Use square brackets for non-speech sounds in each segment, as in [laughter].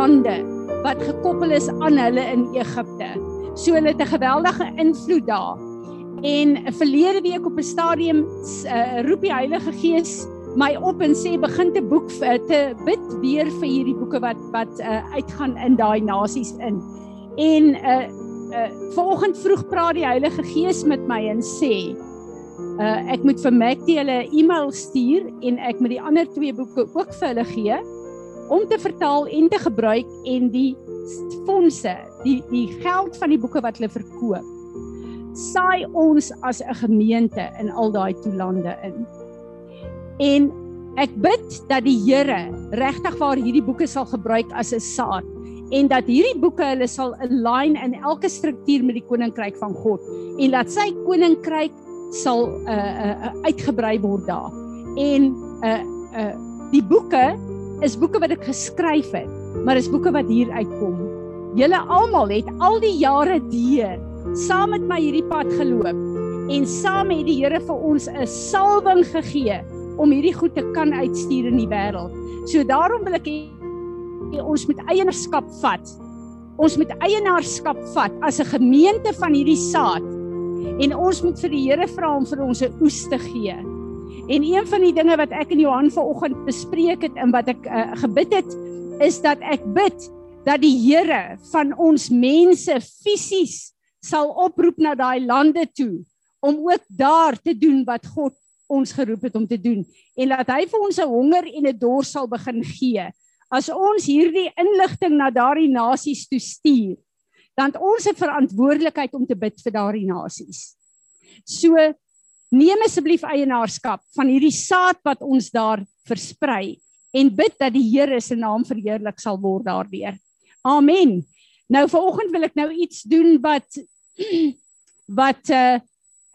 lande wat gekoppel is aan hulle in Egipte. So hulle het 'n geweldige invloed daar. En verlede week op 'n stadium uh, roep die Heilige Gees my op en sê begin te boek uh, te bid weer vir hierdie boeke wat wat uh, uitgaan in daai nasies in. En uh, uh vanoggend vroeg praat die Heilige Gees met my en sê uh ek moet vir Mackie hulle 'n e-mail stuur en ek moet die ander twee boeke ook vir hulle gee om te vertaal en te gebruik en die fondse, die die geld van die boeke wat hulle verkoop, saai ons as 'n gemeente in al daai toelande in. En ek bid dat die Here regtig waar hierdie boeke sal gebruik as 'n saad en dat hierdie boeke hulle sal align in elke struktuur met die koninkryk van God en dat sy koninkryk sal uh, uh, uitgebrei word daar. En uh uh die boeke is boeke wat ek geskryf het, maar is boeke wat hier uitkom. Julle almal het al die jare deur saam met my hierdie pad geloop en saam het die Here vir ons 'n salwing gegee om hierdie goed te kan uitstuur in die wêreld. So daarom wil ek hê ons moet eienaarskap vat. Ons moet eienaarskap vat as 'n gemeente van hierdie saad en ons moet vir die Here vra om vir ons 'n oes te gee. En een van die dinge wat ek in Johan vanoggend bespreek het en wat ek uh, gebid het is dat ek bid dat die Here van ons mense fisies sal oproep na daai lande toe om ook daar te doen wat God ons geroep het om te doen en dat hy vir ons 'n honger en 'n dors sal begin gee. As ons hierdie inligting na daardie nasies toe stuur, dan ons 'n verantwoordelikheid om te bid vir daardie nasies. So neem asseblief eienaarskap van hierdie saad wat ons daar versprei en bid dat die Here se naam verheerlik sal word daardeur. Amen. Nou vanoggend wil ek nou iets doen wat [clears throat] wat uh,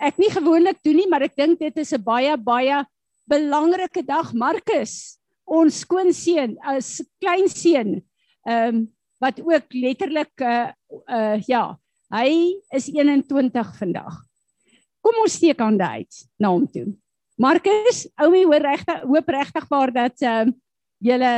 ek nie gewoonlik doen nie, maar ek dink dit is 'n baie baie belangrike dag Markus, ons skoonseun, as kleinseun, ehm um, wat ook letterlik uh, uh ja, hy is 21 vandag. Kom ons steek hande uit na hom toe. Markus, oumi hoor regtig hoop regtig waar dat ehm uh, julle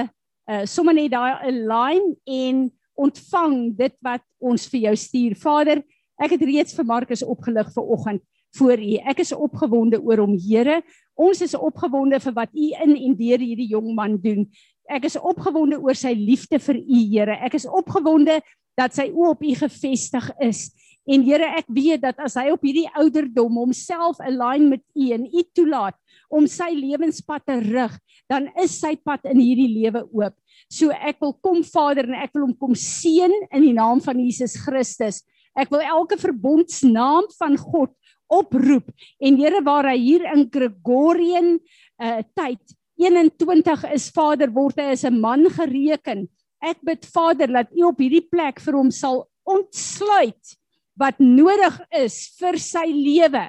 uh, sommer net daai align en ontvang dit wat ons vir jou stuur. Vader, ek het reeds vir Markus opgelig vir oggend voor u. Ek is opgewonde oor hom, Here. Ons is opgewonde vir wat u in en deur hierdie jong man doen. Ek is opgewonde oor sy liefde vir u, Here. Ek is opgewonde dat sy oop op u gefestig is. En Here, ek weet dat as hy op hierdie ouderdom homself align met U en U toelaat om sy lewenspad te rig, dan is sy pad in hierdie lewe oop. So ek wil kom Vader en ek wil hom kom seën in die naam van Jesus Christus. Ek wil elke verbondsnaam van God oproep en Here waar hy hier in Gregorian uh tyd 21 is Vader word hy as 'n man gereken. Ek bid Vader dat U op hierdie plek vir hom sal ontsluit wat nodig is vir sy lewe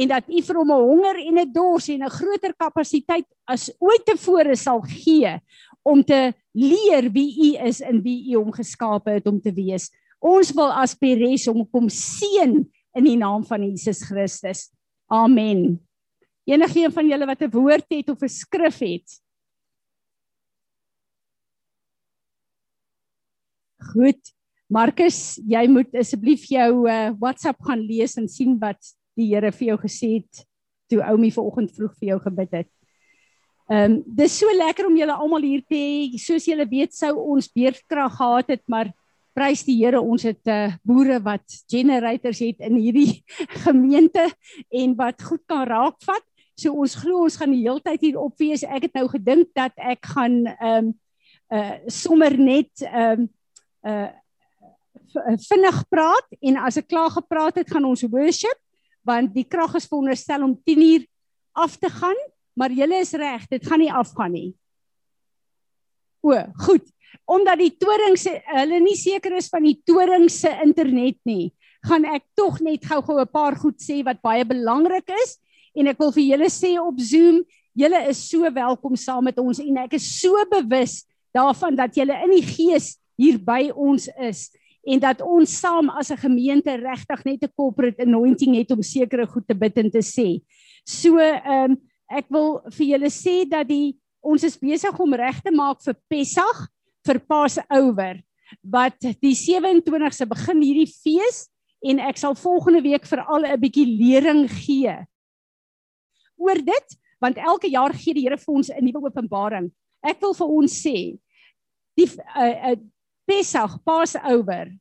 en dat u vir hom 'n honger en 'n dors en 'n groter kapasiteit as ooit tevore sal gee om te leer wie u is en wie u hom geskape het om te wees. Ons wil aspireer om kom seën in die naam van Jesus Christus. Amen. Enigeen van julle wat 'n woord het of 'n skrif het. Goed. Markus, jy moet asseblief jou uh, WhatsApp gaan lees en sien wat die Here vir jou gesê het toe Oumi vanoggend vroeg vir jou gebid het. Ehm um, dis so lekker om julle almal hier te hê. Soos julle weet sou ons beerdkrag gehad het, maar prys die Here ons het uh, boere wat generators het in hierdie [laughs] gemeente en wat goed kan raakvat. So ons glo ons gaan die hele tyd hier op wees. Ek het nou gedink dat ek gaan ehm um, uh sommer net ehm um, uh vinnig praat en as ek klaar gepraat het, gaan ons worship want die krag is veronderstel om 10uur af te gaan, maar julle is reg, dit gaan nie afgaan nie. O, goed. Omdat die toring se hulle nie seker is van die toring se internet nie, gaan ek tog net gou-gou 'n paar goed sê wat baie belangrik is en ek wil vir julle sê op Zoom, julle is so welkom saam met ons en ek is so bewus daarvan dat julle in die gees hier by ons is en dat ons saam as 'n gemeente regtig net 'n corporate anointing het om sekere goed te bid en te sê. So ehm um, ek wil vir julle sê dat die ons is besig om reg te maak vir Pessach vir Passover wat die 27ste begin hierdie fees en ek sal volgende week vir al 'n bietjie lering gee oor dit want elke jaar gee die Here vir ons 'n nuwe openbaring. Ek wil vir ons sê die uh, uh, Pessach, Passover,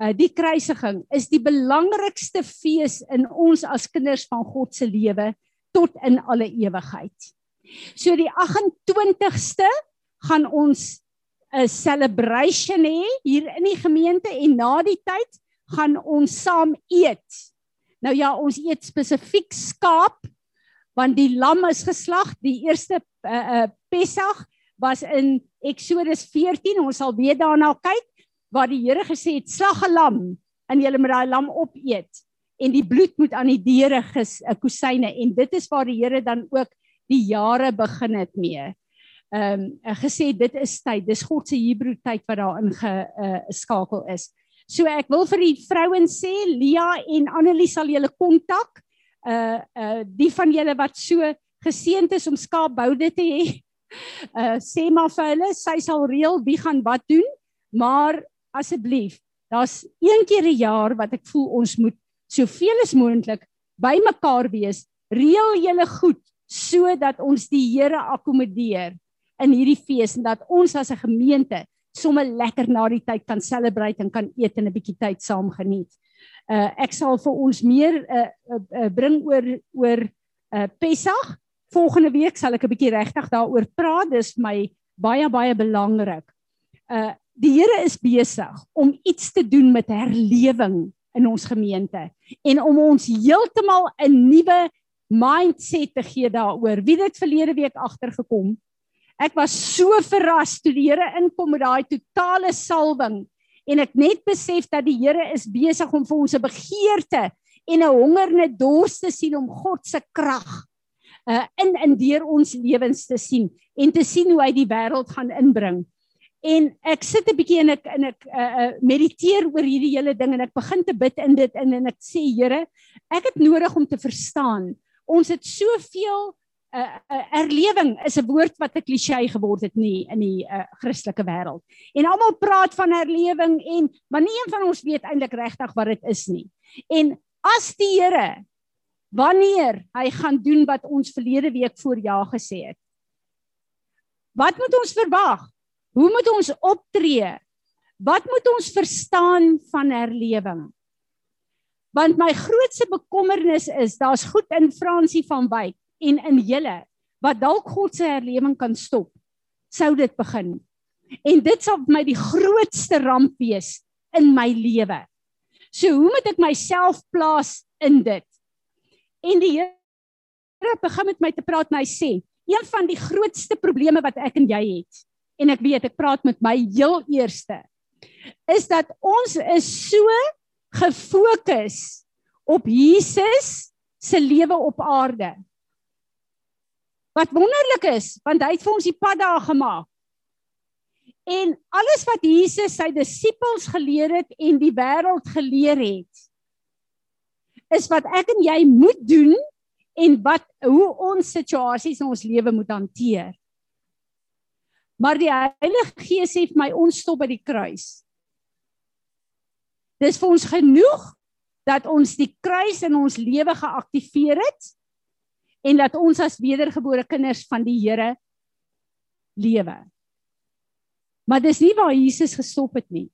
uh, die kruisiging is die belangrikste fees in ons as kinders van God se lewe tot in alle ewigheid. So die 28ste gaan ons 'n celebration hê hier in die gemeente en na die tyd gaan ons saam eet. Nou ja, ons eet spesifiek skaap want die lam is geslag. Die eerste uh, uh Pessach was in Eksodus 14. Ons sal weer daarna kyk waar die Here gesê het slag 'n lam en jy moet daai lam opeet en die bloed moet aan die deure ges 'n kusyne en dit is waar die Here dan ook die jare begin het mee ehm um, gesê dit is tyd, dis God se Hebreë tyd wat daarin geskakel uh, is. So ek wil vir die vrouens sê Lia en Annelie sal julle kontak. Uh uh die van julle wat so geseënd is om skaapboude te hê. Uh [laughs] sê maar vir hulle, sy sal reël wie gaan wat doen, maar asseblief, daar's een keer 'n jaar wat ek voel ons moet soveel as moontlik bymekaar wees. Reël julle goed sodat ons die Here akkommodeer in hierdie fees en dat ons as 'n gemeente sommer lekker na die tyd kan celebrate en kan eet en 'n bietjie tyd saam geniet. Uh ek sal vir ons meer uh, uh, uh bring oor oor uh Pessach. Volgende week sal ek 'n bietjie regtig daaroor praat. Dis my baie baie belangrik. Uh die Here is besig om iets te doen met herlewing in ons gemeente en om ons heeltemal 'n nuwe mindset te gee daaroor. Wie het verlede week agtergekom? Ek was so verras toe die Here inkom met daai totale salwing en ek net besef dat die Here is besig om vir ons 'n begeerte en 'n honger en 'n dors te sien om God se krag uh in in deur ons lewens te sien en te sien hoe hy die wêreld gaan inbring. En ek sit 'n bietjie en ek en ek uh, mediteer oor hierdie hele ding en ek begin te bid in dit in en ek sê Here, ek het nodig om te verstaan. Ons het soveel 'n uh, uh, erlewing is 'n woord wat 'n klisjé geword het nie in die uh, Christelike wêreld. En almal praat van erlewing en maar nie een van ons weet eintlik regtig wat dit is nie. En as die Here wanneer hy gaan doen wat ons verlede week voor jaar gesê het. Wat moet ons verwag? Hoe moet ons optree? Wat moet ons verstaan van herlewing? Want my grootste bekommernis is daar's goed in Fransie van Wyk en in julle wat dalk God se herlewing kan stop, sou dit begin. En dit sal vir my die grootste ramp wees in my lewe. So hoe moet ek myself plaas in dit? En die Here begin met my te praat en hy sê, een van die grootste probleme wat ek en jy het, en ek weet ek praat met my heel eerste, is dat ons is so gefokus op Jesus se lewe op aarde Wat wonderlik is, want hy het vir ons die pad daar gemaak. En alles wat Jesus sy disippels geleer het en die wêreld geleer het, is wat ek en jy moet doen en wat hoe ons situasies in ons lewe moet hanteer. Maar die Heilige Gees sê vir my ons stop by die kruis. Dis vir ons genoeg dat ons die kruis in ons lewe geaktiveer het en dat ons as wedergebore kinders van die Here lewe. Maar dis nie waar Jesus gestop het nie.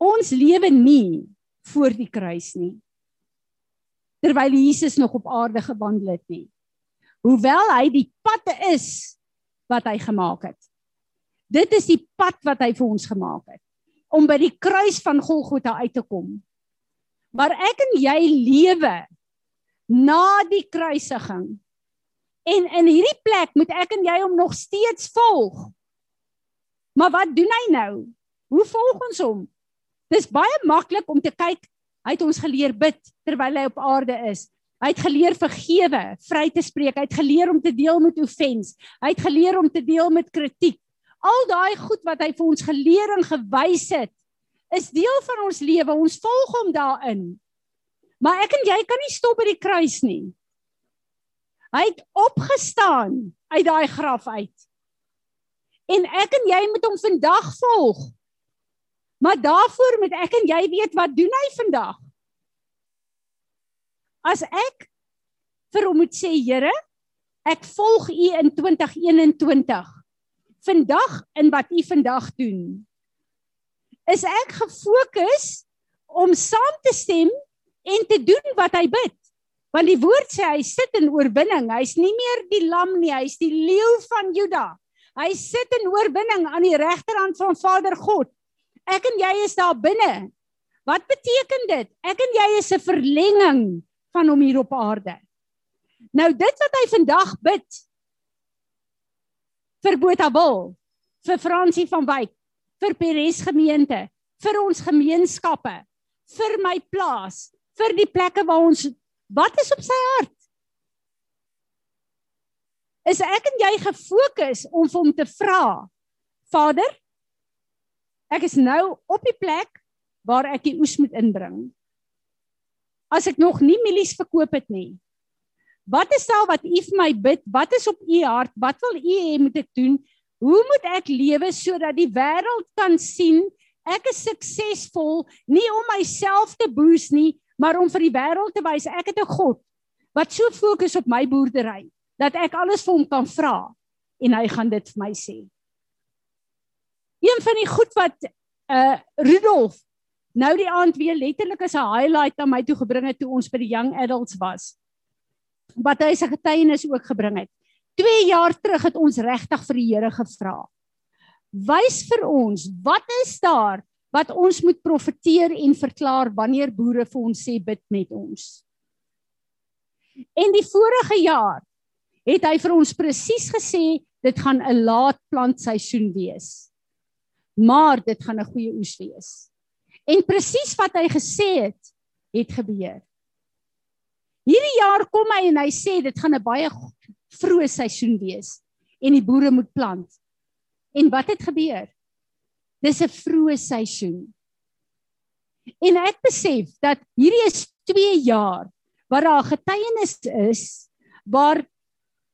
Ons lewe nie voor die kruis nie. Terwyl Jesus nog op aarde gewandel het nie. Hoewel hy die pad is wat hy gemaak het. Dit is die pad wat hy vir ons gemaak het om by die kruis van Golgotha uit te kom. Maar ek en jy lewe na die kruisiging. En in hierdie plek moet ek en jy hom nog steeds volg. Maar wat doen hy nou? Hoe volg ons hom? Dis baie maklik om te kyk. Hy het ons geleer bid terwyl hy op aarde is. Hy het geleer vergewe, vry te spreek. Hy het geleer om te deel met offens. Hy het geleer om te deel met kritiek al daai goed wat hy vir ons geleer en gewys het, is deel van ons lewe. Ons volg hom daarin. Maar ek en jy kan nie stop by die kruis nie. Hy het opgestaan uit daai graf uit. En ek en jy moet hom vandag volg. Maar daarvoor moet ek en jy weet wat doen hy vandag? As ek vir hom moet sê, Here, ek volg u in 2021. Vandag in wat u vandag doen. Is ek gefokus om saam te stem en te doen wat hy bid? Want die woord sê hy sit in oorwinning. Hy's nie meer die lam nie, hy's die leeu van Juda. Hy sit in oorwinning aan die regterhand van Vader God. Ek en jy is daar binne. Wat beteken dit? Ek en jy is 'n verlenging van hom hier op aarde. Nou dit wat hy vandag bid vir Botawil, vir Fransie van Wyk, vir Peres gemeente, vir ons gemeenskappe, vir my plaas, vir die plekke waar ons wat is op sy hart? Is ek en jy gefokus om vir hom te vra? Vader, ek is nou op die plek waar ek die oes moet inbring. As ek nog nie mielies verkoop het nie. Wat is daar wat u vir my bid? Wat is op u hart? Wat wil u hê moet ek doen? Hoe moet ek lewe sodat die wêreld kan sien ek is suksesvol nie om myself te boost nie, maar om vir die wêreld te wys ek het 'n God wat so fokus op my boerdery dat ek alles vir hom kan vra en hy gaan dit vir my sê. Een van die goed wat uh Rudolf nou die aand weer letterlik as 'n highlight aan my toe gebring het toe ons by die young adults was. Wat hy sy getuienis ook gebring het. 2 jaar terug het ons regtig vir die Here gevra. Wys vir ons, wat is daar wat ons moet profeteer en verklaar wanneer boere vir ons sê bid met ons. En die vorige jaar het hy vir ons presies gesê dit gaan 'n laat plantseisoen wees. Maar dit gaan 'n goeie oes wees. En presies wat hy gesê het, het gebeur. Hierdie jaar kom hy en hy sê dit gaan 'n baie vroeë seisoen wees en die boere moet plant. En wat het gebeur? Dis 'n vroeë seisoen. En ek besef dat hierdie is 2 jaar waar daar getuienis is waar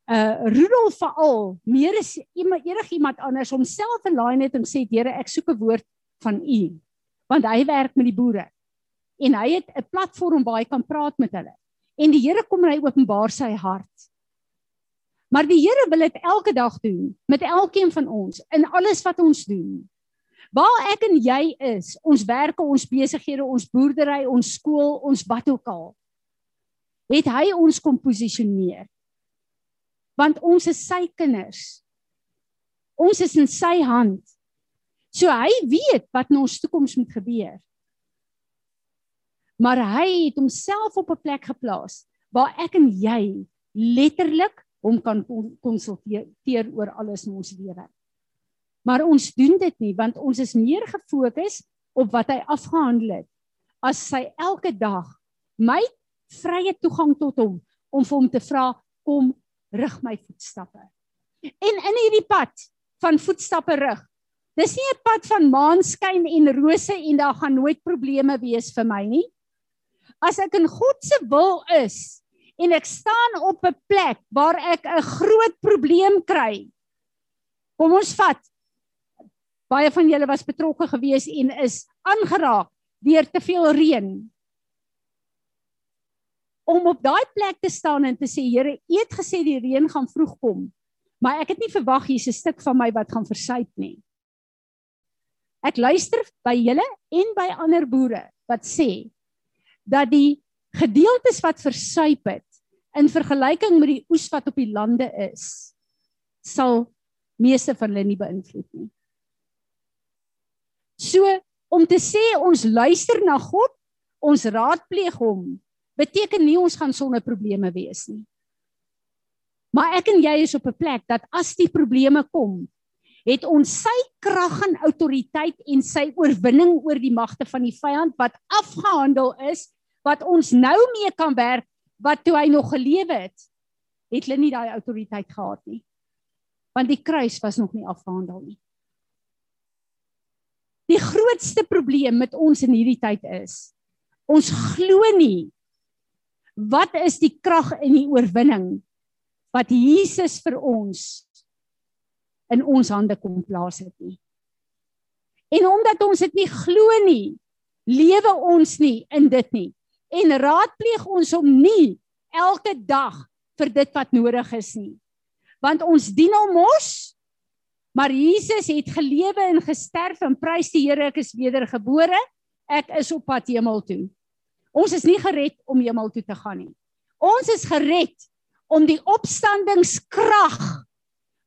uh Rudolf veral meer as iemand enigiemand anders homself in line het en sê Here ek soek 'n woord van u want hy werk met die boere en hy het 'n platform waar hy kan praat met hulle en die Here kom en hy openbaar sy hart maar die Here wil dit elke dag doen met elkeen van ons in alles wat ons doen Waar ek en jy is, ons werke, ons besighede, ons boerdery, ons skool, ons wat ook al. Het hy ons kom posisioneer. Want ons is sy kinders. Ons is in sy hand. So hy weet wat in ons toekoms moet gebeur. Maar hy het homself op 'n plek geplaas waar ek en jy letterlik hom kan konsulteer oor alles in ons lewe. Maar ons doen dit nie want ons is meer gefokus op wat hy afgehandel het as sy elke dag my vrye toegang tot hom om vir hom te vra kom rig my voetstappe. En in hierdie pad van voetstappe rig. Dis nie 'n pad van maanskyn en rose en daar gaan nooit probleme wees vir my nie. As ek in God se wil is en ek staan op 'n plek waar ek 'n groot probleem kry. Kom ons vat Baie van julle was betrokke gewees en is aangeraak deur te veel reën. Om op daai plek te staan en te sê Here, U het gesê die reën gaan vroeg kom, maar ek het nie verwag hier's 'n stuk van my wat gaan versuip nie. Ek luister by julle en by ander boere wat sê dat die gedeeltes wat versuip het in vergelyking met die oes wat op die lande is, sal meeste van hulle nie beïnvloed nie. So om te sê ons luister na God, ons raadpleeg hom, beteken nie ons gaan sonder probleme wees nie. Maar ek en jy is op 'n plek dat as die probleme kom, het ons sy krag en autoriteit en sy oorwinning oor die magte van die vyand wat afgehandel is, wat ons nou mee kan werk wat toe hy nog gelewe het, het hulle nie daai autoriteit gehad nie. Want die kruis was nog nie afgehandel nie. Die grootste probleem met ons in hierdie tyd is ons glo nie wat is die krag en die oorwinning wat Jesus vir ons in ons hande kom plaas het nie. En omdat ons dit nie glo nie, lewe ons nie in dit nie en raadpleeg ons hom nie elke dag vir dit wat nodig is nie. Want ons dien hom mos maar Jesus het gelewe en gesterf en prys die Here ek is wedergebore. Ek is op pad hemel toe. Ons is nie gered om hemel toe te gaan nie. Ons is gered om die opstandingskrag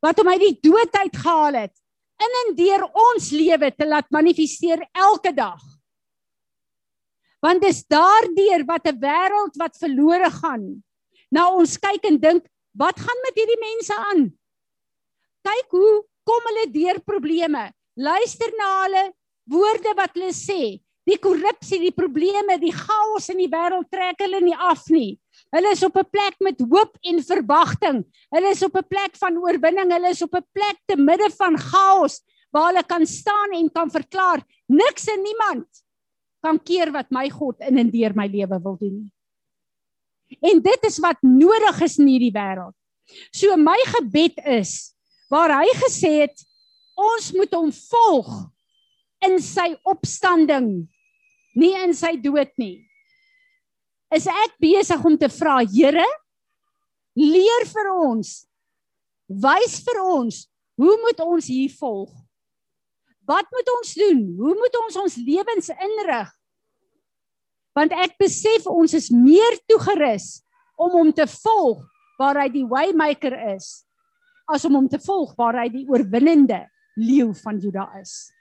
wat hom uit die dood uit gehaal het in en deur ons lewe te laat manifesteer elke dag. Want dis daardeur wat 'n wêreld wat verlore gaan na ons kyk en dink, wat gaan met hierdie mense aan? Kyk hoe kom hulle deur probleme. Luister na hulle woorde wat hulle sê. Die korrupsie, die probleme, die chaos in die wêreld trek hulle nie af nie. Hulle is op 'n plek met hoop en verwagting. Hulle is op 'n plek van oorwinning. Hulle is op 'n plek te midde van chaos waar hulle kan staan en kan verklaar niks en niemand kan keer wat my God in en deur my lewe wil doen. En dit is wat nodig is in hierdie wêreld. So my gebed is waar hy gesê het ons moet hom volg in sy opstanding, nie in sy dood nie is ek besig om te vra, Here, leer vir ons. Wys vir ons, hoe moet ons hier volg? Wat moet ons doen? Hoe moet ons ons lewens inrig? Want ek besef ons is meer toegerus om hom te volg waar hy die waymaker is as om hom te volg waar hy die oorwinnende leeu van Juda is.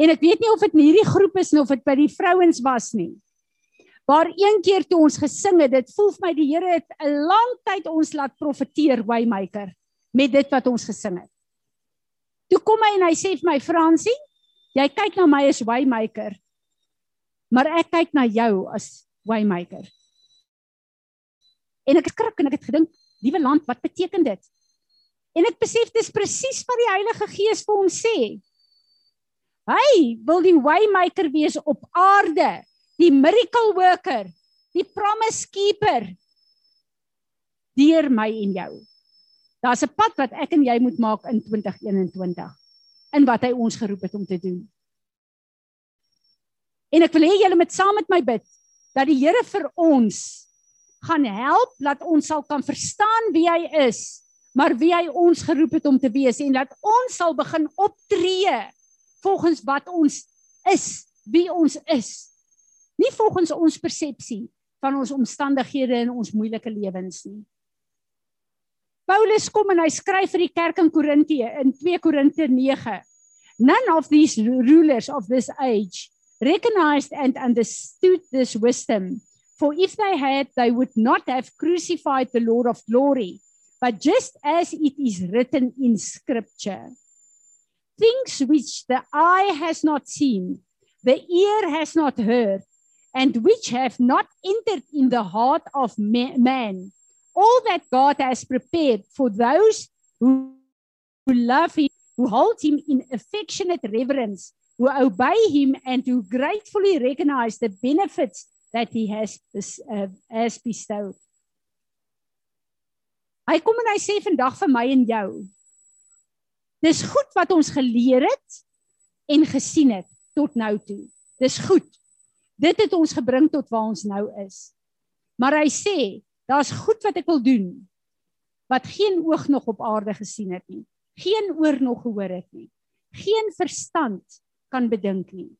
En ek weet nie of dit in hierdie groep is of dit by die vrouens was nie. Waar een keer toe ons gesing het, dit voel vir my die Here het 'n lang tyd ons laat profeteer Waymaker met dit wat ons gesing het. Toe kom hy en hy sê vir my Fransie, jy kyk na my as Waymaker, maar ek kyk na jou as Waymaker. En ek skrik en ek het gedink, liewe land, wat beteken dit? En ek besef dis presies wat die Heilige Gees vir ons sê. Hy wil die Waymaker wees op aarde die miracle worker, die promise keeper deur my en jou. Daar's 'n pad wat ek en jy moet maak in 2021 in wat hy ons geroep het om te doen. En ek wil hê julle moet saam met my bid dat die Here vir ons gaan help dat ons sal kan verstaan wie hy is, maar wie hy ons geroep het om te wees en dat ons sal begin optree volgens wat ons is, wie ons is nie volgens ons persepsie van ons omstandighede in ons moeilike lewens nie. Paulus kom en hy skryf vir die kerk in Korintië in 2 Korinte 9. None of these rulers of this age recognized and understood this wisdom for if they had they would not have crucified the lord of glory but just as it is written in scripture things which the eye has not seen the ear has not heard and which have not entered in the heart of man. All that God has prepared for those who, who love Him, who hold Him in affectionate reverence, who obey Him, and who gratefully recognize the benefits that He has, uh, has bestowed. Hy kom en hy sê vandag vir my en jou. Dis goed wat ons geleer het en gesien het tot nou toe. Dis goed. Dit het ons gebring tot waar ons nou is. Maar hy sê, daar's goed wat ek wil doen wat geen oog nog op aarde gesien het nie. Geen oor nog gehoor het nie. Geen verstand kan bedink nie.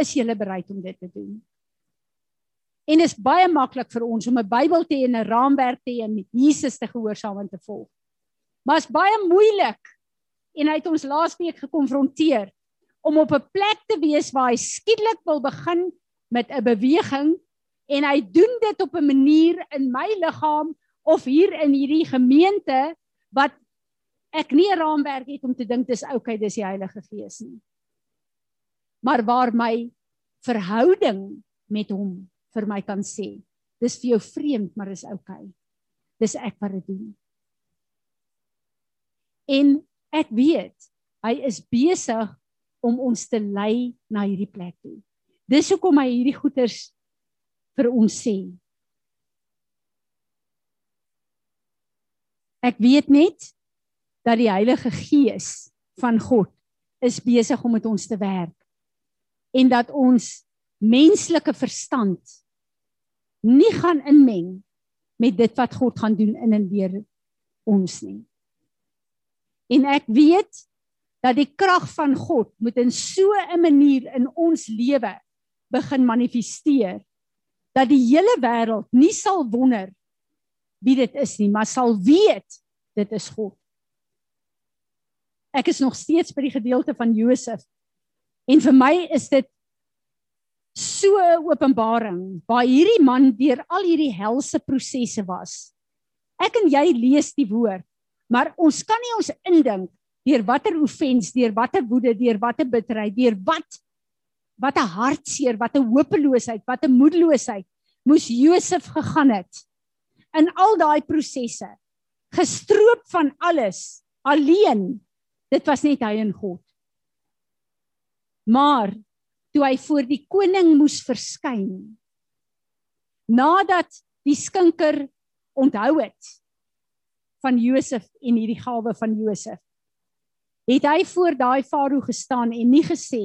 Is jy bereid om dit te doen? En is baie maklik vir ons om 'n Bybel te hê en 'n raamwerk te hê en Jesus te gehoorsaam en te volg. Maar is baie moeilik. En hy het ons laasweek gekonfronteer om op 'n plek te wees waar hy skielik wil begin met 'n beweging en hy doen dit op 'n manier in my liggaam of hier in hierdie gemeente wat ek nie 'n raamwerk het om te dink dis oukei dis die Heilige Gees nie. Maar waar my verhouding met hom vir my kan sê, dis vir jou vreemd, maar dis oukei. Dis ek wat dit doen. En ek weet hy is besig om ons te lei na hierdie plek toe. Dis hoekom hy hierdie goeters vir ons sê. Ek weet net dat die Heilige Gees van God is besig om met ons te werk en dat ons menslike verstand nie gaan inmeng met dit wat God gaan doen in en deur ons nie. En ek weet dat die krag van God moet in so 'n manier in ons lewe begin manifesteer dat die hele wêreld nie sal wonder wie dit is nie, maar sal weet dit is God. Ek is nog steeds by die gedeelte van Josef. En vir my is dit so 'n openbaring waar hierdie man deur al hierdie helse prosesse was. Ek en jy lees die woord, maar ons kan nie ons indink deur watter offens, deur watter woede, deur watter bitterheid, deur wat wat 'n hartseer, wat 'n hopeloosheid, wat 'n moedeloosheid moes Josef gegaan het in al daai prosesse. Gestroop van alles, alleen. Dit was net hy en God. Maar toe hy voor die koning moes verskyn nadat die skinker onthou het van Josef en hierdie gawe van Josef. Het hy voor daai farao gestaan en nie gesê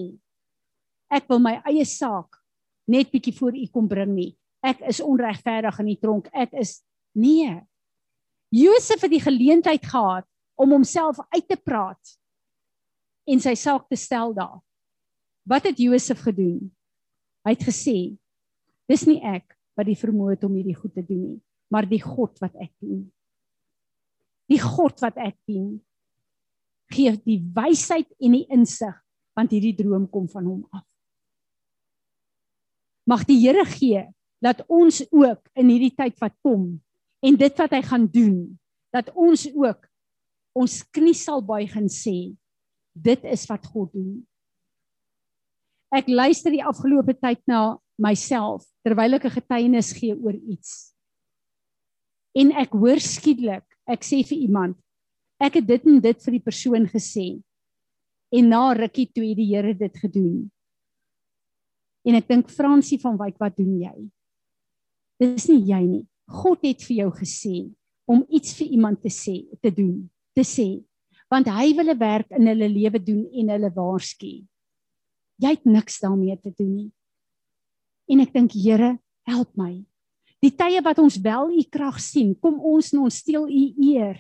ek wil my eie saak net bietjie voor u kom bring nie. Ek is onregverdig in die tronk. Ek is nee. Josef het die geleentheid gehad om homself uit te praat en sy saak te stel daar. Wat het Josef gedoen? Hy het gesê: Dis nie ek wat die vermoë het om hierdie goed te doen nie, maar die God wat ek dien. Die God wat ek dien gee die wysheid en die insig want hierdie droom kom van hom af. Mag die Here gee dat ons ook in hierdie tyd wat kom en dit wat hy gaan doen, dat ons ook ons knie sal buig en sê dit is wat God doen ek luister die afgelope tyd na myself terwyl ek 'n getuienis gee oor iets. En ek hoor skielik, ek sê vir iemand, ek het dit en dit vir die persoon gesê. En na rukkie toe het die Here dit gedoen. En ek dink Fransie van Wyk, wat doen jy? Dis nie jy nie. God het vir jou gesê om iets vir iemand te sê, te doen, te sê, want hy wil 'n werk in hulle lewe doen en hulle waarsku jy het niks daarmee te doen nie. En ek dink Here, help my. Die tye wat ons wel u krag sien, kom ons nou steel u eer.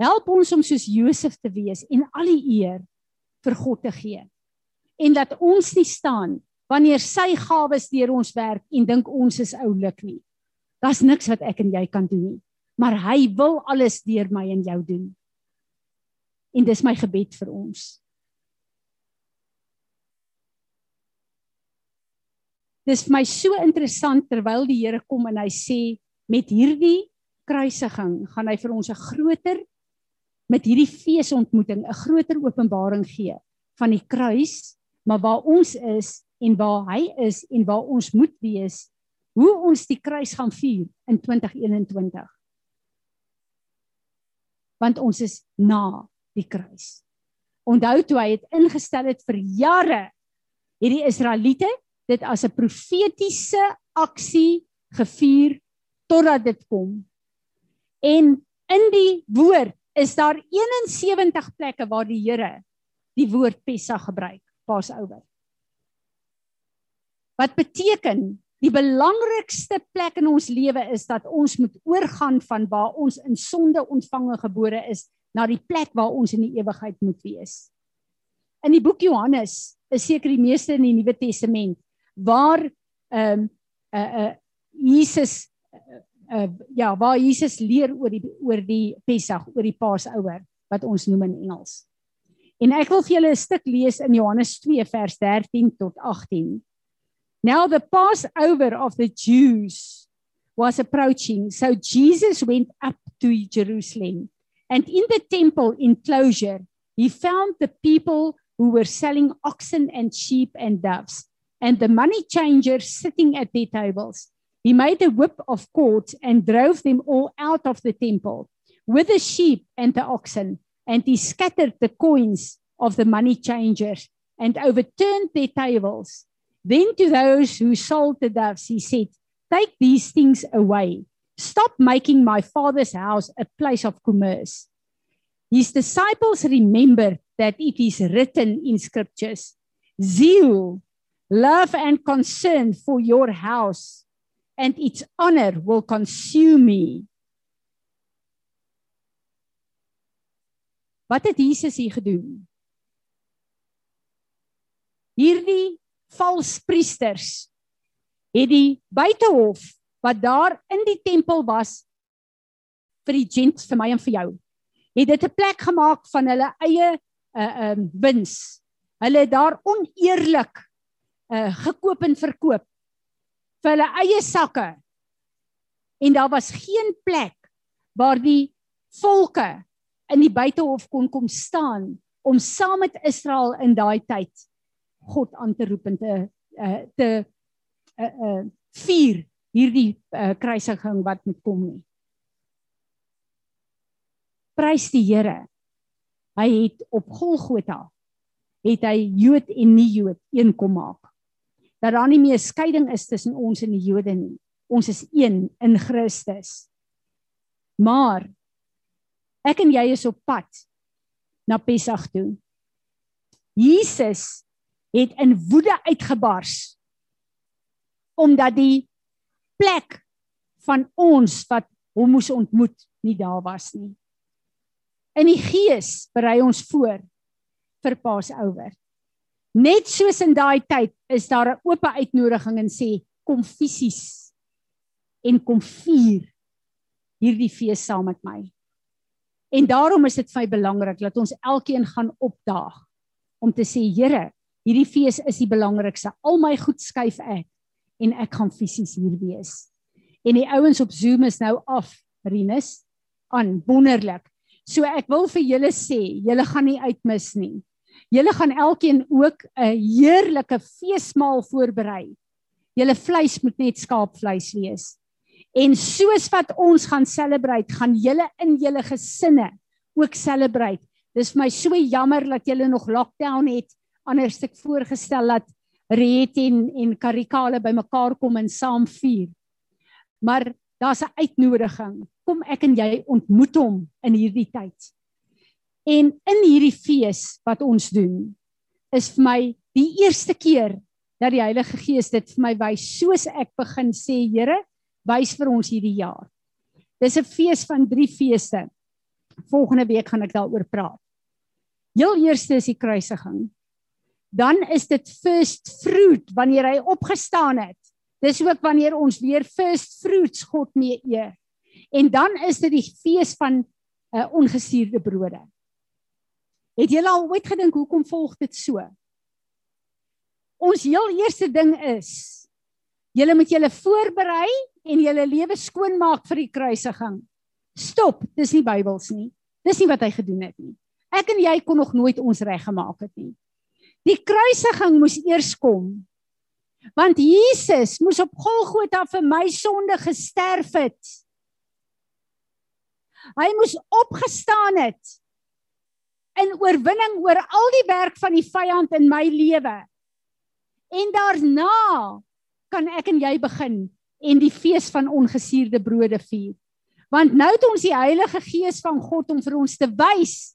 Help ons om soos Josef te wees en al die eer vir God te gee. En dat ons nie staan wanneer sy gawes deur ons werk en dink ons is oulik nie. Daar's niks wat ek en jy kan doen nie, maar hy wil alles deur my en jou doen. En dis my gebed vir ons. Dis vir my so interessant terwyl die Here kom en hy sê met hierdie kruisiging gaan hy vir ons 'n groter met hierdie feesontmoeting 'n groter openbaring gee van die kruis, maar waar ons is en waar hy is en waar ons moet wees, hoe ons die kruis gaan vier in 2021. Want ons is na die kruis. Onthou toe hy het ingestel het vir jare hierdie Israeliete dit as 'n profetiese aksie gevier totdat dit kom. En in die woord is daar 71 plekke waar die Here die woord Pessa gebruik, Passover. Wat beteken die belangrikste plek in ons lewe is dat ons moet oorgaan van waar ons in sonde ontvange gebore is na die plek waar ons in die ewigheid moet wees. In die boek Johannes is seker die meeste in die Nuwe Testament waar ehm um, uh uh Jesus uh, uh ja, waar Jesus leer oor die oor die Pessach, oor die Paasouer wat ons noem in Engels. En ek wil vir julle 'n stuk lees in Johannes 2 vers 13 tot 18. Now the Passover of the Jews was approaching, so Jesus went up to Jerusalem. And in the temple enclosure, he found the people who were selling oxen and sheep and doves and the money changers sitting at their tables. He made a whip of cords and drove them all out of the temple with the sheep and the oxen, and he scattered the coins of the money changers and overturned their tables. Then to those who sold the doves, he said, Take these things away. Stop making my father's house a place of commerce. His disciples remembered that it is written in scriptures zeal, love, and concern for your house, and its honor will consume me. Wat het Jesus hier gedoen? Hierdie vals priesters het die buitehof wat daar in die tempel was vir die gent vir my en vir jou het dit 'n plek gemaak van hulle eie uh um wins. Hulle het daar oneerlik uh gekoop en verkoop vir hulle eie sakke. En daar was geen plek waar die volke in die buitehof kon kom staan om saam met Israel in daai tyd God aan te roep en te uh te uh uh vier hierdie uh, kruisiging wat moet kom nie. Prys die Here. Hy het op Golgotha het hy Jood en nie Jood een kom maak. Dat daar nie meer skeiding is tussen ons en die Jode nie. Ons is een in Christus. Maar ek en jy is op pad na Pessach toe. Jesus het in woede uitgebars omdat die plek van ons wat hom moes ontmoet nie daar was nie. In die gees berei ons voor vir Pasouer. Net soos in daai tyd is daar 'n oop uitnodiging en sê kom fisies en kom vier hierdie fees saam met my. En daarom is dit vir my belangrik dat ons elkeen gaan opdaag om te sê Here, hierdie fees is die belangrikste. Al my goed skuif ek en ek gaan fisies hier wees. En die ouens op Zoom is nou af, Rinus, aan wonderlik. So ek wil vir julle sê, julle gaan nie uitmis nie. Julle gaan elkeen ook 'n heerlike feesmaal voorberei. Julle vleis moet net skaapvleis wees. En soos wat ons gaan celebrate, gaan julle in julle gesinne ook celebrate. Dis vir my so jammer dat julle nog lockdown het. Anders ek voorgestel dat Riet en en Karikale bymekaar kom en saam vier. Maar daar's 'n uitnodiging. Kom ek en jy ontmoet hom in hierdie tyd. En in hierdie fees wat ons doen, is vir my die eerste keer dat die Heilige Gees dit vir my wys soos ek begin sê, Here, wys vir ons hierdie jaar. Dis 'n fees van drie feeste. Volgende week gaan ek daaroor praat. Heel eerste is die kruisiging dan is dit first fruit wanneer hy opgestaan het. Dis ook wanneer ons weer first fruits God mee eer. En dan is dit die fees van uh, ongesuurde brode. Het julle al ooit gedink hoekom volg dit so? Ons heel eerste ding is julle moet julle voorberei en julle lewe skoon maak vir die kruisiging. Stop, dis nie Bybels nie. Dis nie wat hy gedoen het nie. Ek en jy kon nog nooit ons reg gemaak het nie. Die kruisiging moes eers kom. Want Jesus moes op Golgotha vir my sonde gesterf het. Hy moes opgestaan het in oorwinning oor al die werk van die vyand in my lewe. En daarna kan ek en jy begin en die fees van ongesuurde brode vier. Want nou het ons die Heilige Gees van God om vir ons te wys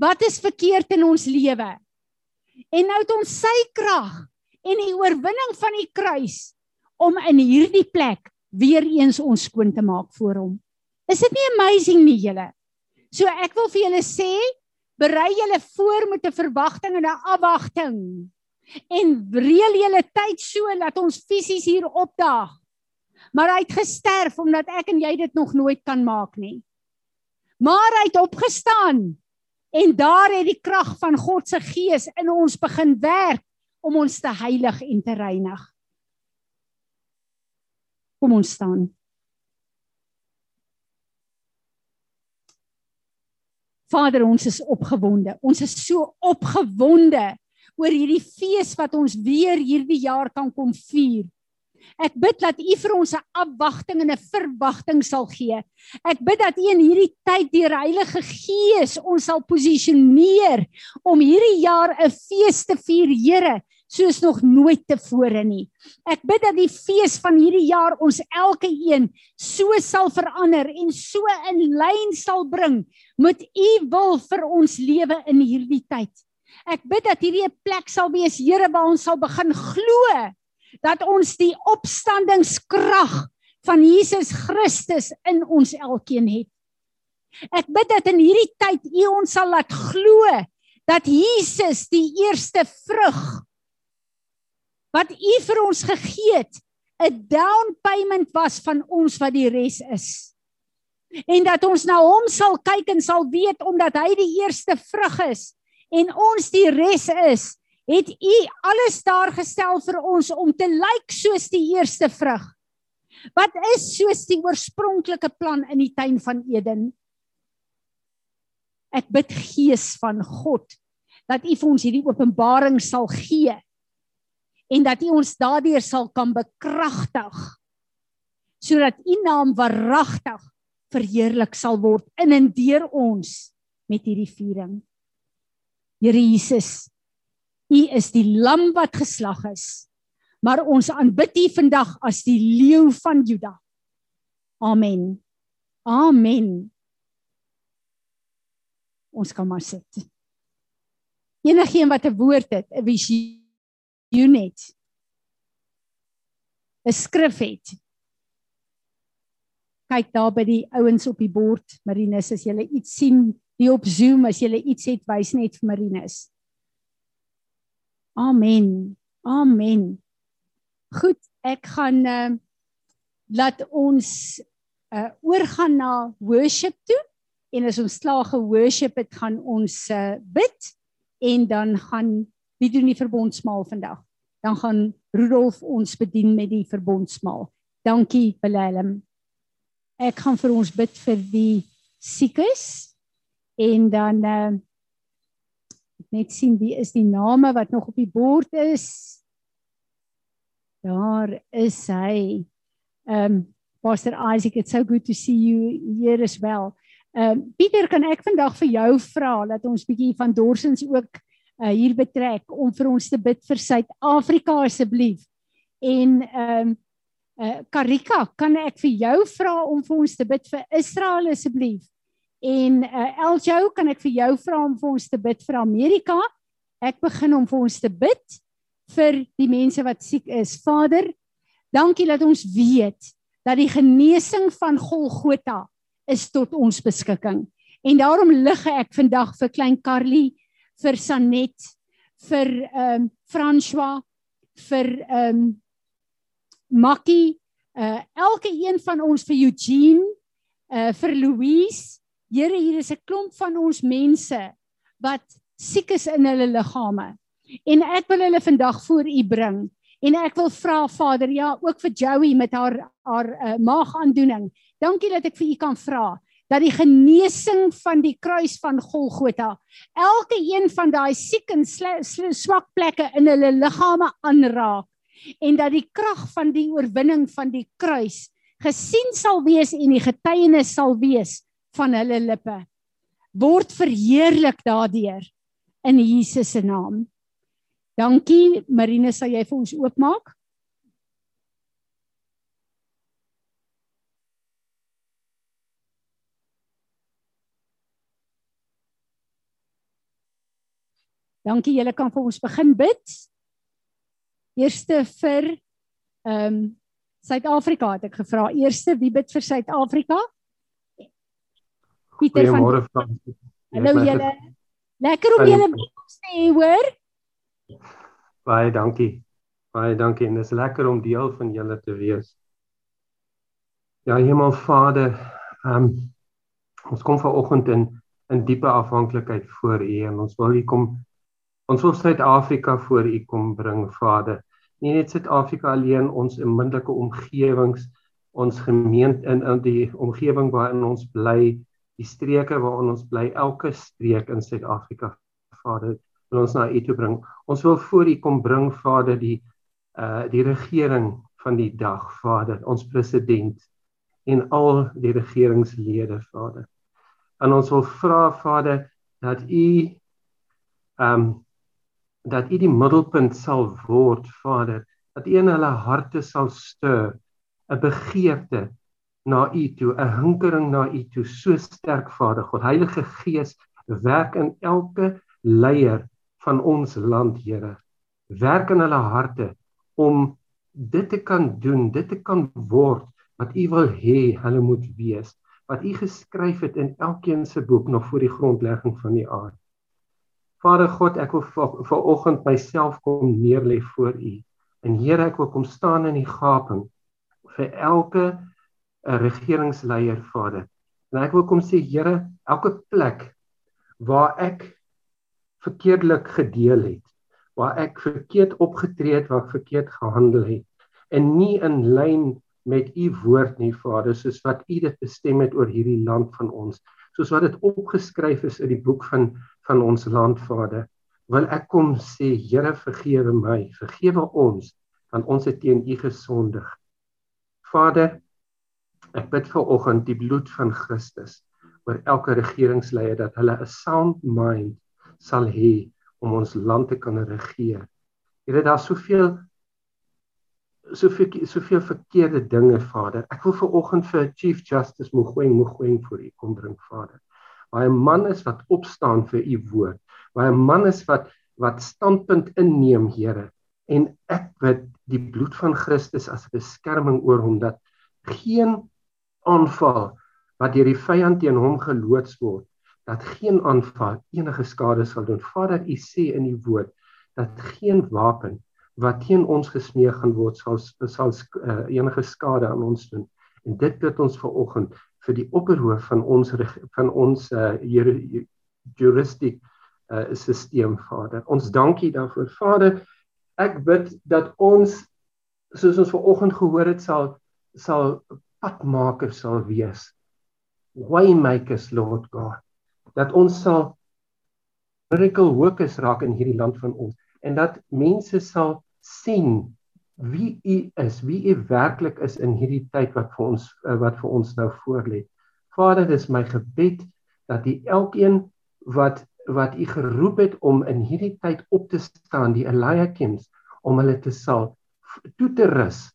wat is verkeerd in ons lewe. En nou het ons sy krag en die oorwinning van die kruis om in hierdie plek weer eens ons skoon te maak voor hom. Is dit nie amazing nie julle? So ek wil vir julle sê, berei julle voor met 'n verwagting en 'n afwagting. En reël julle tyd so dat ons fisies hier opdaag. Maar hy het gesterf omdat ek en jy dit nog nooit kan maak nie. Maar hy het opgestaan En daar het die krag van God se gees in ons begin werk om ons te heilig en te reinig. Kom ons staan. Vader, ons is opgewonde. Ons is so opgewonde oor hierdie fees wat ons weer hierdie jaar kan kom vier. Ek bid dat U vir ons 'n afwagting en 'n verwagting sal gee. Ek bid dat U in hierdie tyd deur die Heilige Gees ons sal posisioneer om hierdie jaar 'n fees te vier, Here, soos nog nooit tevore nie. Ek bid dat die fees van hierdie jaar ons elke een so sal verander en so in lyn sal bring met u wil vir ons lewe in hierdie tyd. Ek bid dat hierdie 'n plek sal wees, Here, waar ons sal begin glo dat ons die opstandingskrag van Jesus Christus in ons elkeen het. Ek bid dat in hierdie tyd U ons sal laat glo dat Jesus die eerste vrug wat U vir ons gegee het, 'n down payment was van ons wat die res is. En dat ons na hom sal kyk en sal weet omdat hy die eerste vrug is en ons die res is, het U alles daar gestel vir ons om te lyk soos die eerste vrug. Wat is soos die oorspronklike plan in die tuin van Eden? Ek bid Gees van God dat U vir ons hierdie openbaring sal gee en dat U ons daardeur sal kan bekragtig sodat U naam waaragtig verheerlik sal word in en deur ons met hierdie viering. Here Jesus, U is die lam wat geslag is, maar ons aanbid U vandag as die leeu van Juda. Amen. Amen. Ons kan maar sit. Enigeen wat 'n woord het, 'n visioen het, 'n skrif het. Kyk daar by die ouens op die bord, Marinus, as jy iets sien, die op Zoom as jy iets het, wys net vir Marinus. Amen. Amen. Goed, ek gaan uh laat ons uh oorgaan na worship toe en as ons klaar ge-worship het, gaan ons uh, bid en dan gaan wie doen die verbondsmaal vandag? Dan gaan Rudolf ons bedien met die verbondsmaal. Dankie Willem. Ek gaan vir ons bid vir die siekes en dan uh, net sien wie is die name wat nog op die bord is. Daar is hy. Um Pastor Isaac, it's so good to see you here as well. Ehm uh, Pieter, kan ek vandag vir jou vra dat ons bietjie van Dorsens ook uh, hier betrek om vir ons te bid vir Suid-Afrika asseblief. En ehm uh, uh, Karika, kan ek vir jou vra om vir ons te bid vir Israel asseblief? En uh, Eljo, kan ek vir jou vra om vir ons te bid vir Amerika? Ek begin om vir ons te bid vir die mense wat siek is. Vader, dankie dat ons weet dat die genesing van Golgotha is tot ons beskikking. En daarom lig ek vandag vir klein Carly, vir Sanet, vir ehm um, François, vir ehm um, Makkie, uh elke een van ons vir Eugene, uh vir Louise. Here, hier is 'n klomp van ons mense wat siek is in hulle liggame. En ek wil hulle vandag voor U bring. En ek wil vra Vader, ja, ook vir Joey met haar haar uh, maagaandoening. Dankie dat ek vir u kan vra dat die genesing van die kruis van Golgotha elke een van daai siek en swak plekke in hulle liggame aanraak en dat die krag van die oorwinning van die kruis gesien sal wees en die getuienis sal wees van hulle lippe word verheerlik daardeur in Jesus se naam. Dankie Marine, sal jy vir ons oopmaak? Dankie, julle kan vir ons begin bid. Eerste vir ehm um, Suid-Afrika het ek gevra. Eerste wie bid vir Suid-Afrika? Pieter van Goeiemôre Frans. Hallo julle. Lekker om julle te sê, hoor? Baie dankie. Baie dankie en dit is lekker om deel van julle te wees. Ja, Hemelvader, ehm um, ons kom vanoggend in in diepe afhanklikheid voor U en ons wil U kom Ons wil Suid-Afrika voor U kom bring, Vader. Nie net Suid-Afrika alleen, ons onmiddellike omgewings, ons gemeente in in die omgewing waarin ons bly, die streke waarin ons bly, elke streek in Suid-Afrika, Vader, wil ons na U toe bring. Ons wil voor U kom bring, Vader, die uh die regering van die dag, Vader, ons president en al die regeringslede, Vader. En ons wil vra, Vader, dat U ehm um, dat U die middelpunt sal word, Vader, dat U in hulle harte sal stuur 'n begeerte na U toe, 'n hinkering na U toe, so sterk, Vader God. Heilige Gees, werk in elke leier van ons land, Here. Werk in hulle harte om dit te kan doen, dit te kan word wat U wil hê hulle moet wees, wat U geskryf het in elkeen se boek nog voor die grondlegging van die aarde. Vader God, ek wil ver oggend myself kom neerlê voor U. En Here, ek wil kom staan in die gaping vir elke uh, regeringsleier, Vader. En ek wil kom sê, Here, elke plek waar ek verkeerdelik gedeel het, waar ek verkeerd opgetree het, waar ek verkeerd gehandel het en nie in lyn met u woord nie, Vader, soos wat u dit bestem het oor hierdie land van ons, soos wat dit opgeskryf is in die boek van van ons land Vader wil ek kom sê Here vergewe my. Vergewe ons want ons het teen U gesondig. Vader ek bid vir oggend die bloed van Christus oor elke regeringsleier dat hulle 'n sound mind sal hê om ons land te kan regeer. Here daar's soveel soveel soveel verkeerde dinge Vader ek wil vir oggend vir Chief Justice Mogoeng Mogoeng vir U kom bring Vader waar 'n man is wat opstaan vir u woord, waar 'n man is wat wat standpunt inneem, Here. En ek bid die bloed van Christus as 'n beskerming oor hom dat geen aanval wat deur die vyand teen hom geloods word, dat geen aanval enige skade sal doen. Vader, u sê in u woord dat geen wapen wat teen ons gesmee gaan word sal sal uh, enige skade aan ons doen. En dit bid ons ver oggend vir die opperhoof van ons van ons uh, jurisdik uh, stelsel Vader. Ons dankie daarvoor Vader. Ek bid dat ons soos ons vanoggend gehoor het sal sal padmakers sal wees. Waymakers Lord God. Dat ons sal miracle workers raak in hierdie land van ons en dat mense sal sien wie u is, wie u werklik is in hierdie tyd wat vir ons eh, wat vir ons nou voorlê. Vader, dis my gebed dat u elkeen wat wat u geroep het om in hierdie tyd op te staan, die Eliakims, om hulle te sal toe te rus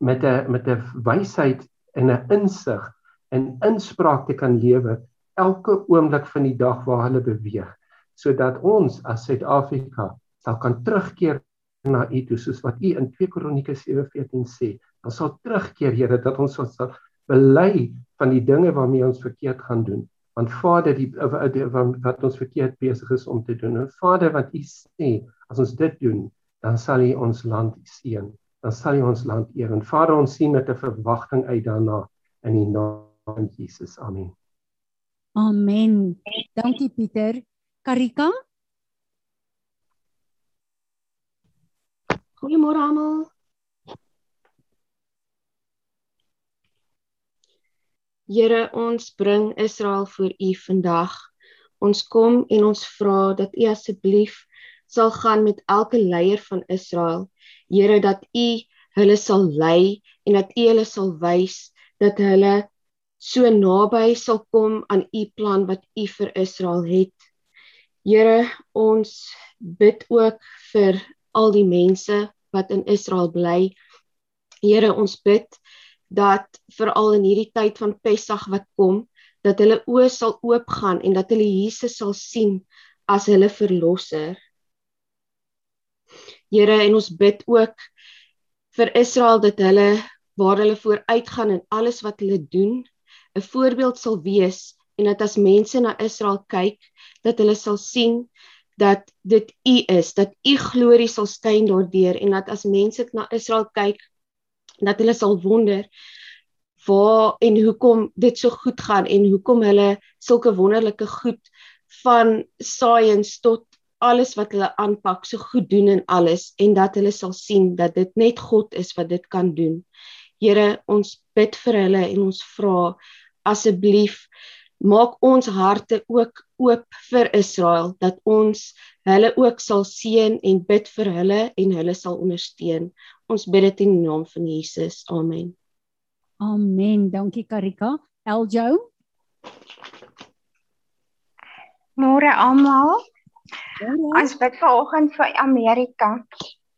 met 'n met 'n wysheid en 'n insig en inspraak te kan lewe elke oomblik van die dag waar hulle beweeg sodat ons as Suid-Afrika sal kan terugkeer na U toe soos wat U in 2 Kronieke 7:14 sê. Ons sal terugkeer Here dat ons sal bely van die dinge waarmee ons verkeerd gaan doen. Want Vader, die wat ons verkeerd besig is om te doen. En Vader, wat U sê, as ons dit doen, dan sal U ons land seën. Dan sal U ons land eer. En Vader, ons sien met 'n verwagting uit daarna in die naam van Jesus. Amen. Amen. Dankie Pieter. Karika? Goeiemôre almal. Here, ons bring Israel voor U vandag. Ons kom en ons vra dat U asseblief sal gaan met elke leier van Israel. Here, dat U hulle sal lei en dat U hulle sal wys dat hulle so naby sal kom aan U plan wat U vir Israel het. Here, ons bid ook vir al die mense wat in Israel bly. Here, ons bid dat veral in hierdie tyd van Pessach wat kom, dat hulle oë sal oopgaan en dat hulle Jesus sal sien as hulle verlosser. Here, en ons bid ook vir Israel dat hulle waar hulle vooruitgaan in alles wat hulle doen, 'n voorbeeld sal wees en dat as mense na Israel kyk, dat hulle sal sien dat dit U is, dat U glorie sal skyn daardeur en dat as mense na Israel kyk, dat hulle sal wonder waar en hoekom dit so goed gaan en hoekom hulle sulke wonderlike goed van science tot alles wat hulle aanpak so goed doen en alles en dat hulle sal sien dat dit net God is wat dit kan doen. Here, ons bid vir hulle en ons vra asseblief maak ons harte ook oop vir Israel dat ons hulle ook sal seën en bid vir hulle en hulle sal ondersteun. Ons bid dit in die naam van Jesus. Amen. Amen. Dankie Karika. Eljo. Môre almal. Ons bid vanoggend vir Amerika.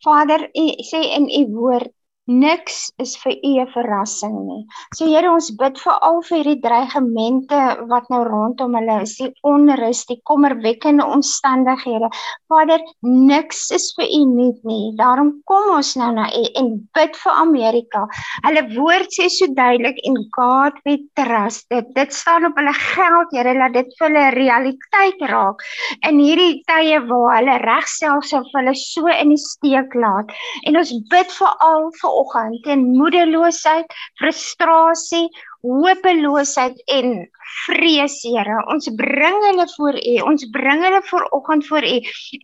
Vader, u sê in u woord Niks is vir u 'n verrassing nie. So Here, ons bid vir al vir hierdie dreigemente wat nou rondom hulle is, die onrus, die kommerwekkende omstandighede. Vader, niks is vir u nuut nie. Daarom kom ons nou na u en bid vir Amerika. Hulle woord sê so duidelik en God we trust. Dit dit staan op hulle geld, Here, laat dit vir hulle realiteit raak in hierdie tye waar hulle regself self hulle so in die steek laat. En ons bid vir al vir vanoggend. Teen moedeloosheid, frustrasie, hopeloosheid en vrees, Here. Ons bring hulle voor U. Ons bring hulle vanoggend voor U.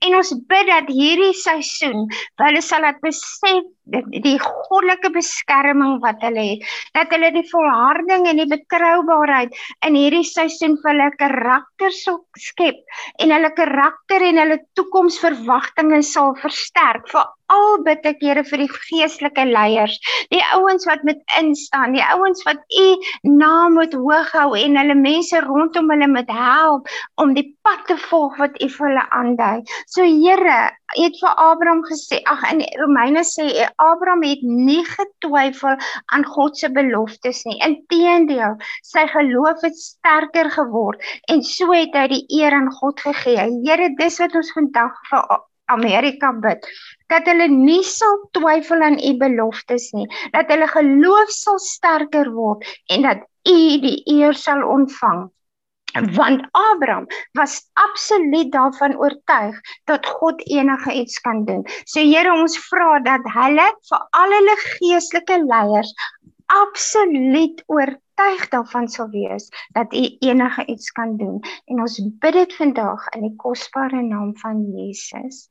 En ons bid dat hierdie seisoen, hulle sal dit besef die, goddelike beskerming wat hulle het, dat hulle die volharding en die betroubaarheid in hierdie seisoen vir hulle karakter sal skep en hulle karakter en hulle toekomsverwagtinge sal versterk. Vir al bid ek Here vir die geestelike leiers, die ouens wat met instaan, die ouens wat U naam moet hoog hou en hulle mense rondom hulle moet help om die pad te volg wat U vir hulle aandui. So Here, U het vir Abraham gesê, ag in Romeine sê Abraham het nie getwyfel aan God se beloftes nie. Inteendeel, sy geloof het sterker geword en so het hy die eer aan God gegee. Here, dis wat ons vandag vir Amerika bid dat hulle nie sal twyfel aan u beloftes nie dat hulle geloof sal sterker word en dat u die eer sal ontvang want Abraham was absoluut daarvan oortuig dat God enige iets kan doen. So Here ons vra dat hulle vir al hulle geestelike leiers absoluut oortuig daarvan sal wees dat u enige iets kan doen. En ons bid dit vandag in die kosbare naam van Jesus.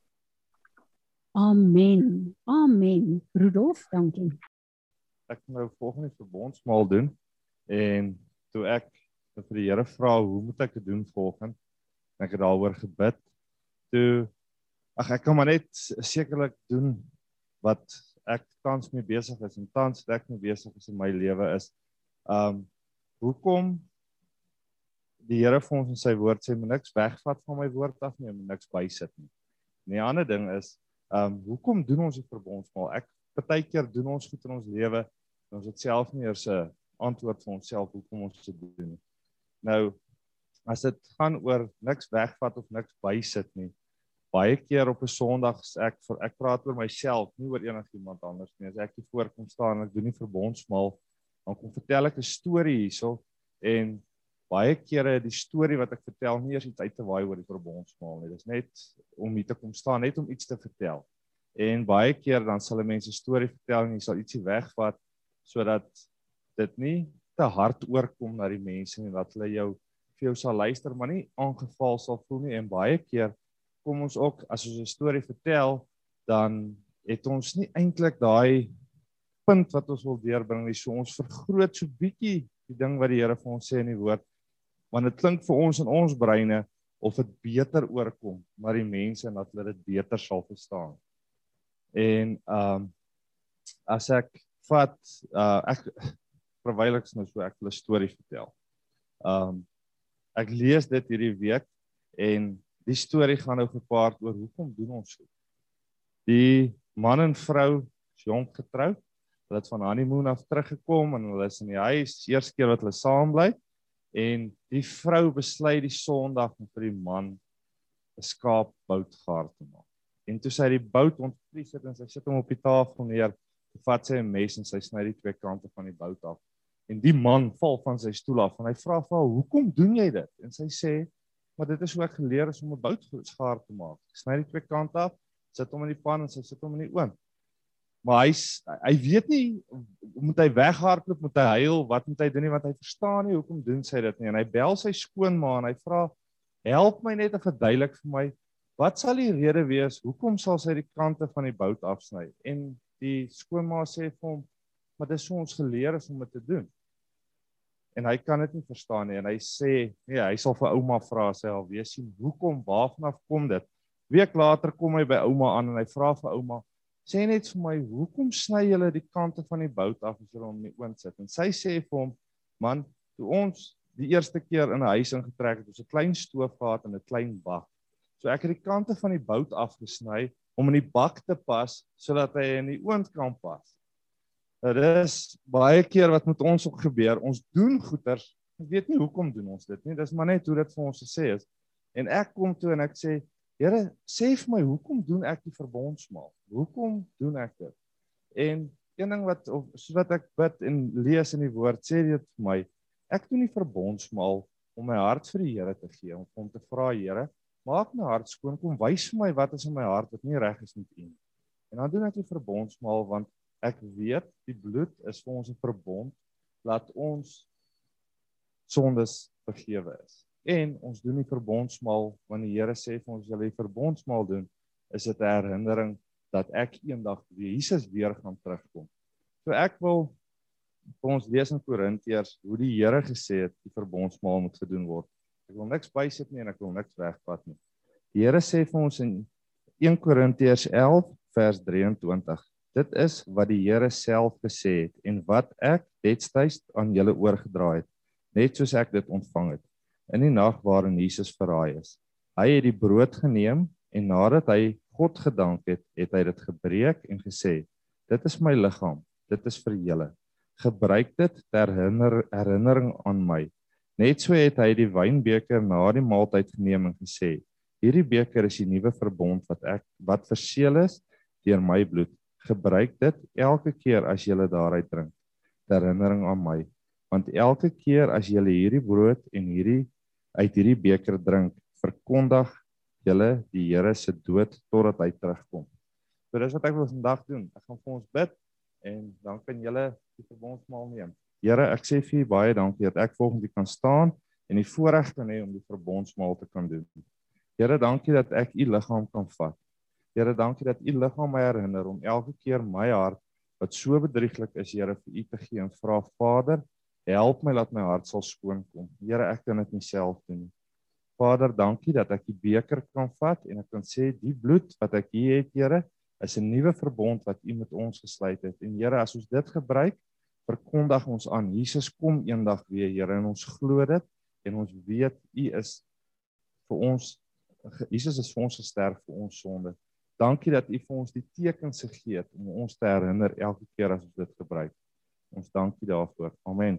Amen. Amen. Rudolf, dankie. Ek nou volgende verbondsmaal doen en toe ek vir die Here vra hoe moet ek dit doen volgens ek het daaroor gebid. Toe ag ek kan maar net sekerlik doen wat ek tans mee besig is en tans ek mee besig is in my lewe is. Um hoekom die Here vir ons in sy woord sê moet niks wegvat van my woord af nie, moet niks bysit nie. En die ander ding is um, hoekom doen ons die verbondsmaal? Ek partykeer doen ons goed in ons lewe en ons het self nie eers 'n antwoord vir onsself hoekom ons dit doen nie. Nou as dit gaan oor niks wegvat of niks bysit nie. Baie keer op 'n Sondag ek vir ek praat oor myself, nie oor enigiemand anders nie. As ek hier voorkom staan en ek doen die verbondsmaal, dan kom vertel ek 'n storie hierso en baie kere die storie wat ek vertel nie eers iets uit te waai oor die verbondsmaal nie. Dit is net om hier te kom staan, net om iets te vertel. En baie keer dan sal mense storie vertel en jy sal ietsie wegvat sodat dit nie te hard oorkom na die mense nie dat hulle jou vir jou sal luister, maar nie aangeval sal voel nie. En baie keer kom ons ook as ons 'n storie vertel, dan het ons nie eintlik daai punt wat ons wil deurbring nie. So ons vergroot so bietjie die ding wat die Here vir ons sê in die woord want dit klink vir ons in ons breine of dit beter oorkom maar die mense en dat hulle dit beter sal verstaan. En ehm um, as ek vat uh ek terwyl ek nou so ek 'n storie vertel. Um, ek lees dit hierdie week en die storie gaan nou gepaard oor hoekom doen ons so. Die man en vrou is jonk getroud. Hulle het van honeymoon af teruggekom en hulle is in die huis, eerste keer wat hulle saam bly en die vrou besluit die Sondag om vir die man 'n skaapboutgaar te maak. En toe sy die bout ontvries het en sy sit hom op die tafel neer, vat sy 'n mes en sy sny die twee kante van die bout af. En die man val van sy stoel af en hy vra vir haar: "Hoekom doen jy dit?" En sy sê: "Maar dit is hoe ek geleer is om 'n boutgaar te maak. Sny die twee kante af, sit hom in die pan en sy sit hom in die oond." maar hy hy weet nie moet hy weghardloop moet hy huil wat moet hy doen nie want hy verstaan nie hoekom doen sy dit nie en hy bel sy skoonma en hy vra help my net om verduidelik vir my wat sal die rede wees hoekom sal sy die kante van die bout afsny en die skoonma sê vir hom maar dis hoe ons geleer is om dit te doen. En hy kan dit nie verstaan nie en hy sê nee hy sal vir ouma vra sê al weet sien hoekom waarvan af kom dit? Week later kom hy by ouma aan en hy vra vir ouma sê net vir my hoekom sny julle die kante van die bout af as julle hom in die oond sit? En sy sê vir hom man toe ons die eerste keer in 'n huis ingetrek het ons 'n klein stoof gehad en 'n klein bak So ek het die kante van die bout afgesny om in die bak te pas sodat hy in die oond kan pas. Dit is baie keer wat met ons ook gebeur. Ons doen goeders. Ek weet nie hoekom doen ons dit nie. Dis maar net hoe dit vir ons gesê is. En ek kom toe en ek sê, Here, sê vir my, hoekom doen ek die verbondsmaal? Hoekom doen ek dit? En een ding wat of soos wat ek bid en lees in die woord, sê dit vir my, ek doen die verbondsmaal om my hart vir die Here te gee, om hom te vra, Here, maak my hart skoon, kom wys vir my wat is in my hart wat nie reg is met U nie. En dan doen ek die verbondsmaal want ek weet die bloed is vir ons 'n verbond laat ons sondes vergewe is. En ons doen die verbondsmaal wanneer die Here sê vir ons jy die verbondsmaal doen, is dit 'n herinnering dat ek eendag weer Jesus weer gaan terugkom. So ek wil vir ons lees in Korintiërs hoe die Here gesê het die verbondsmaal moet gedoen word. Ek wil niks bysit nie en ek wil niks wegvat nie. Die Here sê vir ons in 1 Korintiërs 11 vers 23 Dit is wat die Here self gesê het en wat ek destyds aan julle oorgedra het, net soos ek dit ontvang het in die nag waarin Jesus verraai is. Hy het die brood geneem en nadat hy God gedank het, het hy dit gebreek en gesê: "Dit is my liggaam, dit is vir julle. Gebruik dit ter herinner, herinnering aan my." Net so het hy die wynbeker na die maaltyd geneem en gesê: "Hierdie beker is die nuwe verbond wat ek wat verseël is deur my bloed gebruik dit elke keer as jy daaruit drink ter herinnering aan my want elke keer as jy hierdie brood en hierdie uit hierdie beker drink verkondig julle die Here se dood totdat hy terugkom. So dis wat ek wil vandag doen. Ek gaan vir ons bid en dan kan julle die verbondsmaal neem. Here, ek sê vir u baie dankie dat ek volgende kan staan en die voorreg kan hê om die verbondsmaal te kan doen. Here, dankie dat ek u liggaam kan vat. Here, dankie dat U liggaam my herinner om elke keer my hart wat so bedrieglik is, Here, vir U te gee en vra Vader, help my laat my hart sal skoon kom. Here, ek kan dit nie self doen nie. Vader, dankie dat ek die beker kan vat en ek kan sê die bloed wat ek hier het, Here, is 'n nuwe verbond wat U met ons gesluit het. En Here, as ons dit gebruik, verkondig ons aan Jesus kom eendag weer, Here, en ons glo dit en ons weet U is vir ons Jesus is vir ons gesterf vir ons sonde. Dankie dat U vir ons die tekens gegee het om ons te herinner elke keer as ons dit gebruik. Ons dankie daarvoor. Amen.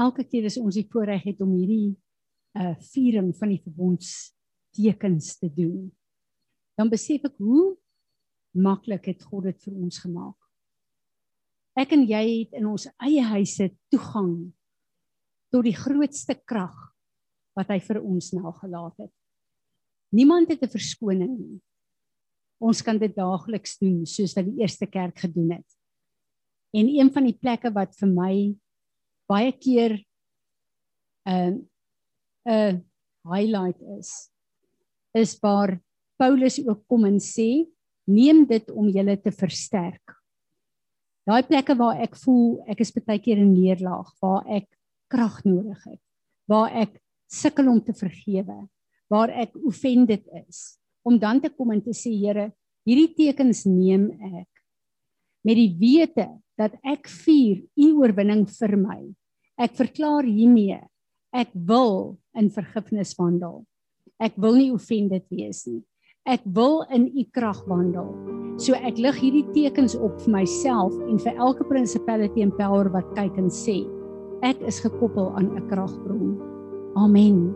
Elke keer as ons die voorreg het om hierdie uh viering van die verbondstekens te doen, dan besef ek hoe maklik het God dit vir ons gemaak. Ek en jy het in ons eie huise toegang tot die grootste krag wat hy vir ons nagelaat het. Niemand het 'n verskoning nie. Ons kan dit daagliks doen soos wat die eerste kerk gedoen het. En een van die plekke wat vir my baie keer 'n uh, 'n highlight is is waar Paulus ook kom en sê neem dit om julle te versterk. Daai plekke waar ek voel ek is baie keer in neerlaag, waar ek krag nodig het, waar ek sukkel om te vergewe, waar ek offended is, om dan te kom en te sê Here, hierdie tekens neem ek met die wete dat ek vier u oorwinning vir my Ek verklaar hiermee ek wil in vergifnis wandel. Ek wil nie offended wees nie. Ek wil in u krag wandel. So ek lig hierdie tekens op vir myself en vir elke principality en power wat kyk en sê ek is gekoppel aan 'n kragbron. Amen.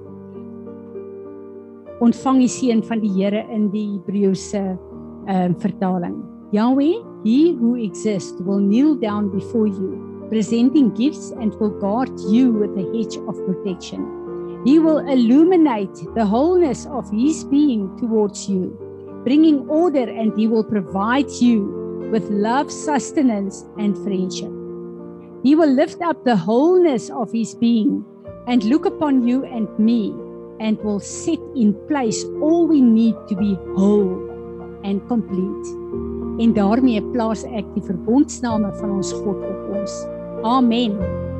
Ontvang die seën van die Here in die Hebreëse ehm uh, vertaling. Yahweh, he who exists will kneel down before you presenting gifts and will guard you with a hedge of protection. He will illuminate the wholeness of His being towards you, bringing order, and He will provide you with love, sustenance, and friendship. He will lift up the wholeness of his being and look upon you and me and will set in place all we need to be whole and complete. En daarmee plaas ek die verbondsname van ons God op ons. Amen.